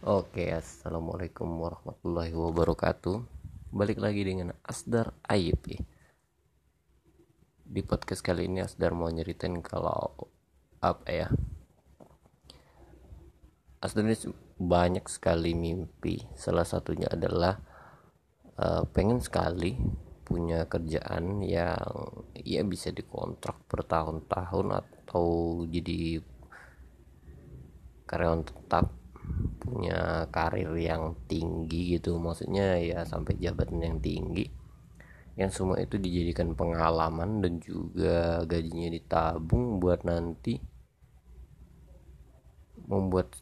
Oke, assalamualaikum warahmatullahi wabarakatuh. Balik lagi dengan Asdar Ayib. Di podcast kali ini Asdar mau nyeritain kalau apa ya? Asdar ini banyak sekali mimpi. Salah satunya adalah uh, pengen sekali punya kerjaan yang ya bisa dikontrak bertahun-tahun atau jadi karyawan tetap punya karir yang tinggi gitu. Maksudnya ya sampai jabatan yang tinggi. Yang semua itu dijadikan pengalaman dan juga gajinya ditabung buat nanti membuat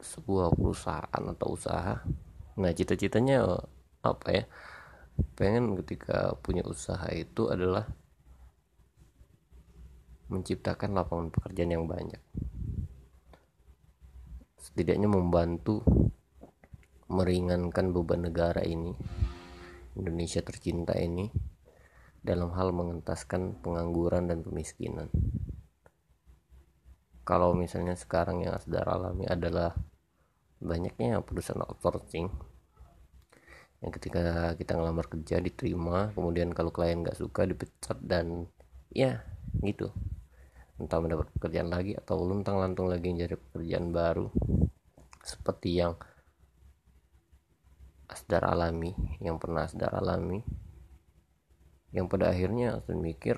sebuah perusahaan atau usaha. Nah cita-citanya apa ya? Pengen ketika punya usaha itu adalah menciptakan lapangan pekerjaan yang banyak setidaknya membantu meringankan beban negara ini Indonesia tercinta ini dalam hal mengentaskan pengangguran dan kemiskinan kalau misalnya sekarang yang sedang alami adalah banyaknya perusahaan outsourcing yang ketika kita ngelamar kerja diterima kemudian kalau klien nggak suka dipecat dan ya gitu entah mendapat pekerjaan lagi atau luntang lantung lagi mencari pekerjaan baru. Seperti yang Asdar alami yang pernah Asdar alami. Yang pada akhirnya Asdar mikir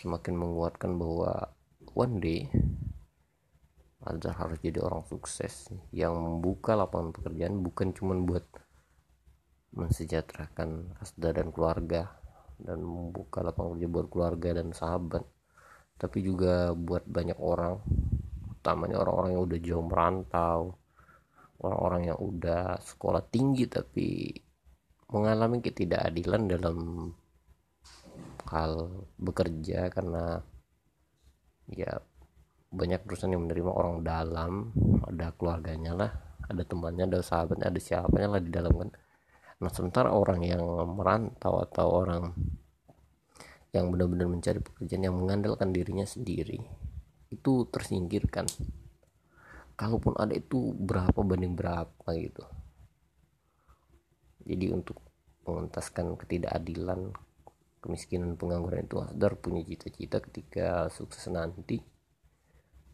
semakin menguatkan bahwa one day Asdar harus jadi orang sukses yang membuka lapangan pekerjaan bukan cuma buat mensejahterakan Asdar dan keluarga dan membuka lapangan kerja buat keluarga dan sahabat. Tapi juga buat banyak orang utamanya orang-orang yang udah jauh merantau orang-orang yang udah sekolah tinggi tapi mengalami ketidakadilan dalam hal bekerja karena ya banyak perusahaan yang menerima orang dalam ada keluarganya lah ada temannya ada sahabatnya ada siapanya lah di dalam kan Nah, sementara orang yang merantau atau orang yang benar-benar mencari pekerjaan yang mengandalkan dirinya sendiri itu tersingkirkan. Kalaupun ada itu berapa banding berapa gitu. Jadi untuk mengentaskan ketidakadilan, kemiskinan, pengangguran itu Hadar punya cita-cita ketika sukses nanti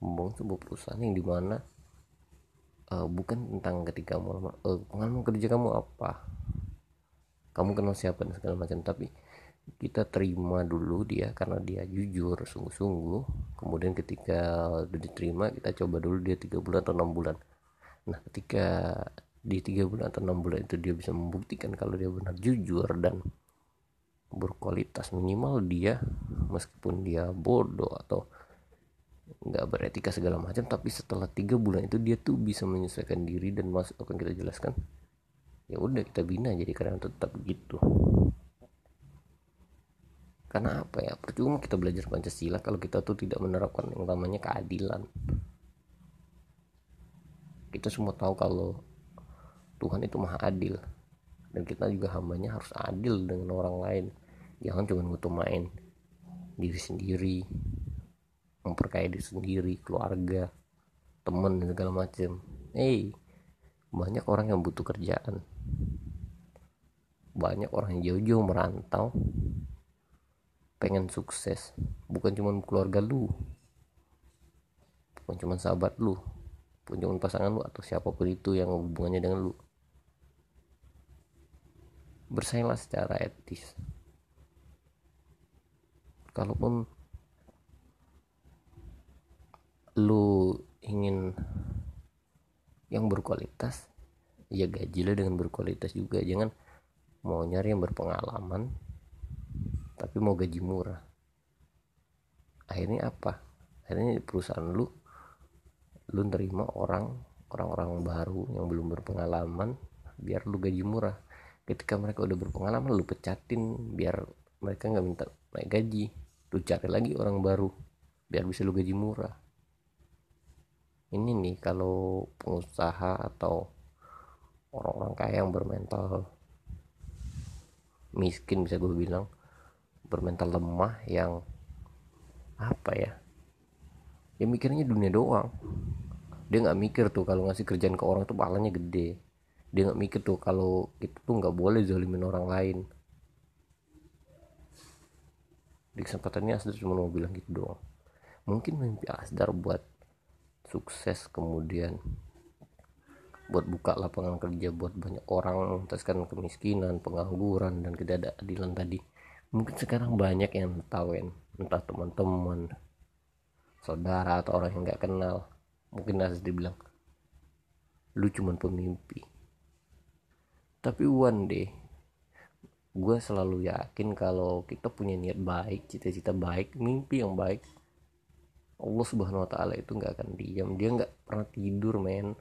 membangun sebuah perusahaan yang di mana uh, bukan tentang ketika mau uh, kerja kamu apa kamu kenal siapa dan segala macam tapi kita terima dulu dia karena dia jujur sungguh-sungguh. Kemudian ketika udah diterima kita coba dulu dia tiga bulan atau enam bulan. Nah ketika di tiga bulan atau enam bulan itu dia bisa membuktikan kalau dia benar jujur dan berkualitas minimal dia meskipun dia bodoh atau nggak beretika segala macam tapi setelah tiga bulan itu dia tuh bisa menyesuaikan diri dan masuk akan kita jelaskan ya udah kita bina jadi karyawan tetap gitu karena apa ya? Percuma kita belajar Pancasila kalau kita tuh tidak menerapkan yang namanya keadilan. Kita semua tahu kalau Tuhan itu maha adil. Dan kita juga hambanya harus adil dengan orang lain. Jangan cuma main diri sendiri memperkaya diri sendiri keluarga teman dan segala macam. Hey banyak orang yang butuh kerjaan banyak orang yang jauh-jauh merantau. Pengen sukses. Bukan cuma keluarga lu. Bukan cuma sahabat lu. Bukan cuma pasangan lu atau siapa pun itu yang hubungannya dengan lu. Bersainglah secara etis. Kalaupun lu ingin yang berkualitas ya gajilah dengan berkualitas juga. Jangan mau nyari yang berpengalaman tapi mau gaji murah. Akhirnya apa? Akhirnya perusahaan lu lu nerima orang orang-orang baru yang belum berpengalaman biar lu gaji murah. Ketika mereka udah berpengalaman lu pecatin biar mereka nggak minta naik gaji. Lu cari lagi orang baru biar bisa lu gaji murah. Ini nih kalau pengusaha atau orang-orang kaya yang bermental miskin bisa gue bilang bermental lemah yang apa ya? Ya mikirnya dunia doang. Dia nggak mikir tuh kalau ngasih kerjaan ke orang tuh pahalanya gede. Dia nggak mikir tuh kalau itu tuh nggak boleh zalimin orang lain. Di kesempatan ini Asdar cuma mau bilang gitu doang. Mungkin mimpi Asdar buat sukses kemudian buat buka lapangan kerja buat banyak orang menuntaskan kemiskinan pengangguran dan ketidakadilan tadi. Mungkin sekarang banyak yang tahu entah teman-teman saudara atau orang yang nggak kenal. Mungkin harus dibilang lu cuman pemimpi tapi one day gue selalu yakin kalau kita punya niat baik cita-cita baik mimpi yang baik Allah subhanahu wa ta'ala itu nggak akan diam. Dia nggak pernah tidur men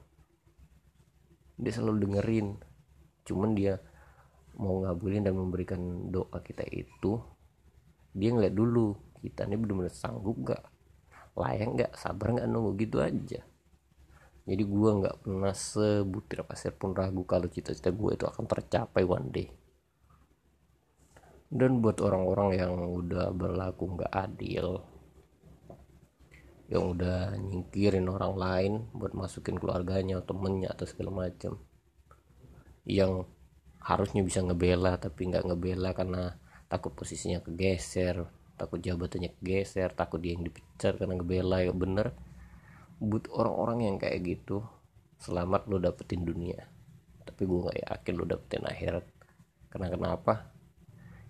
dia selalu dengerin. Cuman dia mau ngabulin dan memberikan doa kita itu dia ngeliat dulu kita ini benar-benar sanggup gak layak gak sabar gak nunggu gitu aja? Jadi gue nggak pernah sebutir pasir pun ragu kalau cita-cita gue itu akan tercapai one day. Dan buat orang-orang yang udah berlaku nggak adil yang udah nyingkirin orang lain buat masukin keluarganya atau temennya atau segala macam yang harusnya bisa ngebela tapi nggak ngebela karena takut posisinya kegeser takut jabatannya kegeser takut dia yang dipecat karena ngebela. Ya bener buat orang-orang yang kayak gitu selamat lo dapetin dunia. Tapi gue nggak yakin lo dapetin akhirat. Karena kenapa?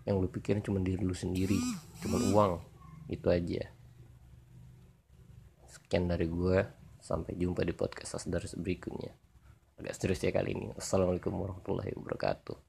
Yang lo pikirin cuma diri lo sendiri cuma uang itu aja sekian dari gue sampai jumpa di podcast Asdar berikutnya. Agak serius ya kali ini. Assalamualaikum warahmatullahi wabarakatuh